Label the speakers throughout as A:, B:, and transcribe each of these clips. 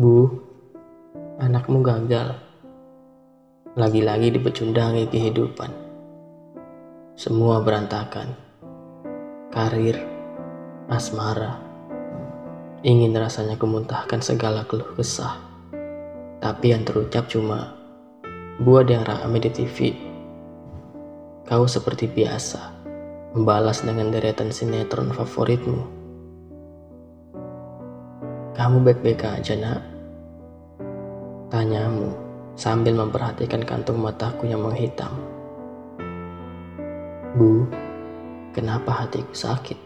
A: Bu, anakmu gagal. Lagi-lagi dipecundangi kehidupan. Semua berantakan. Karir, asmara. Ingin rasanya kemuntahkan segala keluh kesah. Tapi yang terucap cuma, buat yang rame di TV. Kau seperti biasa, membalas dengan deretan sinetron favoritmu. Kamu baik-baik aja, nak? Tanyamu sambil memperhatikan kantung mataku yang menghitam. Bu, kenapa hatiku sakit?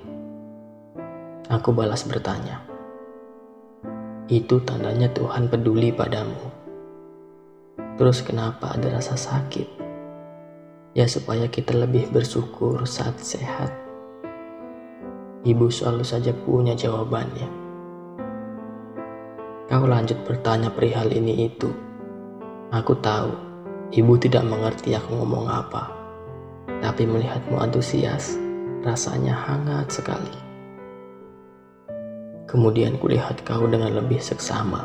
A: Aku balas bertanya. Itu tandanya Tuhan peduli padamu. Terus kenapa ada rasa sakit? Ya supaya kita lebih bersyukur saat sehat. Ibu selalu saja punya jawabannya. Kau lanjut bertanya perihal ini itu. Aku tahu, ibu tidak mengerti aku ngomong apa. Tapi melihatmu antusias, rasanya hangat sekali. Kemudian kulihat kau dengan lebih seksama.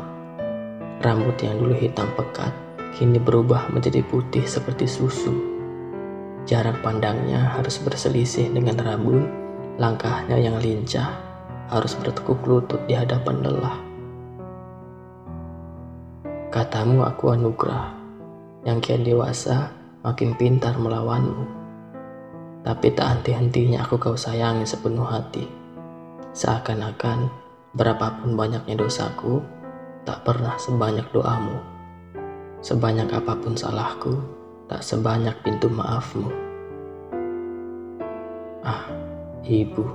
A: Rambut yang dulu hitam pekat, kini berubah menjadi putih seperti susu. Jarak pandangnya harus berselisih dengan rabun, langkahnya yang lincah harus bertekuk lutut di hadapan lelah. Katamu aku anugerah, yang kian dewasa makin pintar melawanmu. Tapi tak henti-hentinya aku kau sayangi sepenuh hati. Seakan-akan berapapun banyaknya dosaku, tak pernah sebanyak doamu. Sebanyak apa pun salahku, tak sebanyak pintu maafmu. Ah, ibu,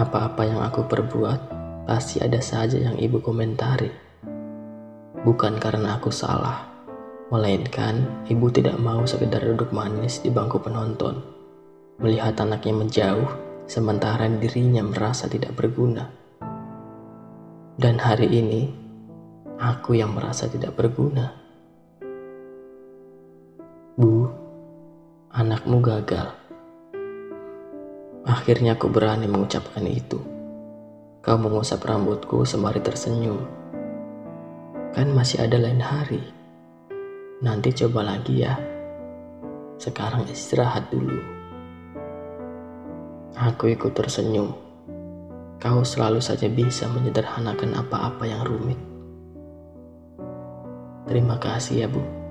A: apa-apa yang aku perbuat, pasti ada saja yang ibu komentari. Bukan karena aku salah, melainkan ibu tidak mau sekedar duduk manis di bangku penonton, melihat anaknya menjauh, sementara dirinya merasa tidak berguna. Dan hari ini, aku yang merasa tidak berguna. Bu, anakmu gagal. Akhirnya aku berani mengucapkan itu. Kau mengusap rambutku sembari tersenyum. Kan masih ada lain hari. Nanti coba lagi ya. Sekarang istirahat dulu. Aku ikut tersenyum. Kau selalu saja bisa menyederhanakan apa-apa yang rumit. Terima kasih ya, Bu.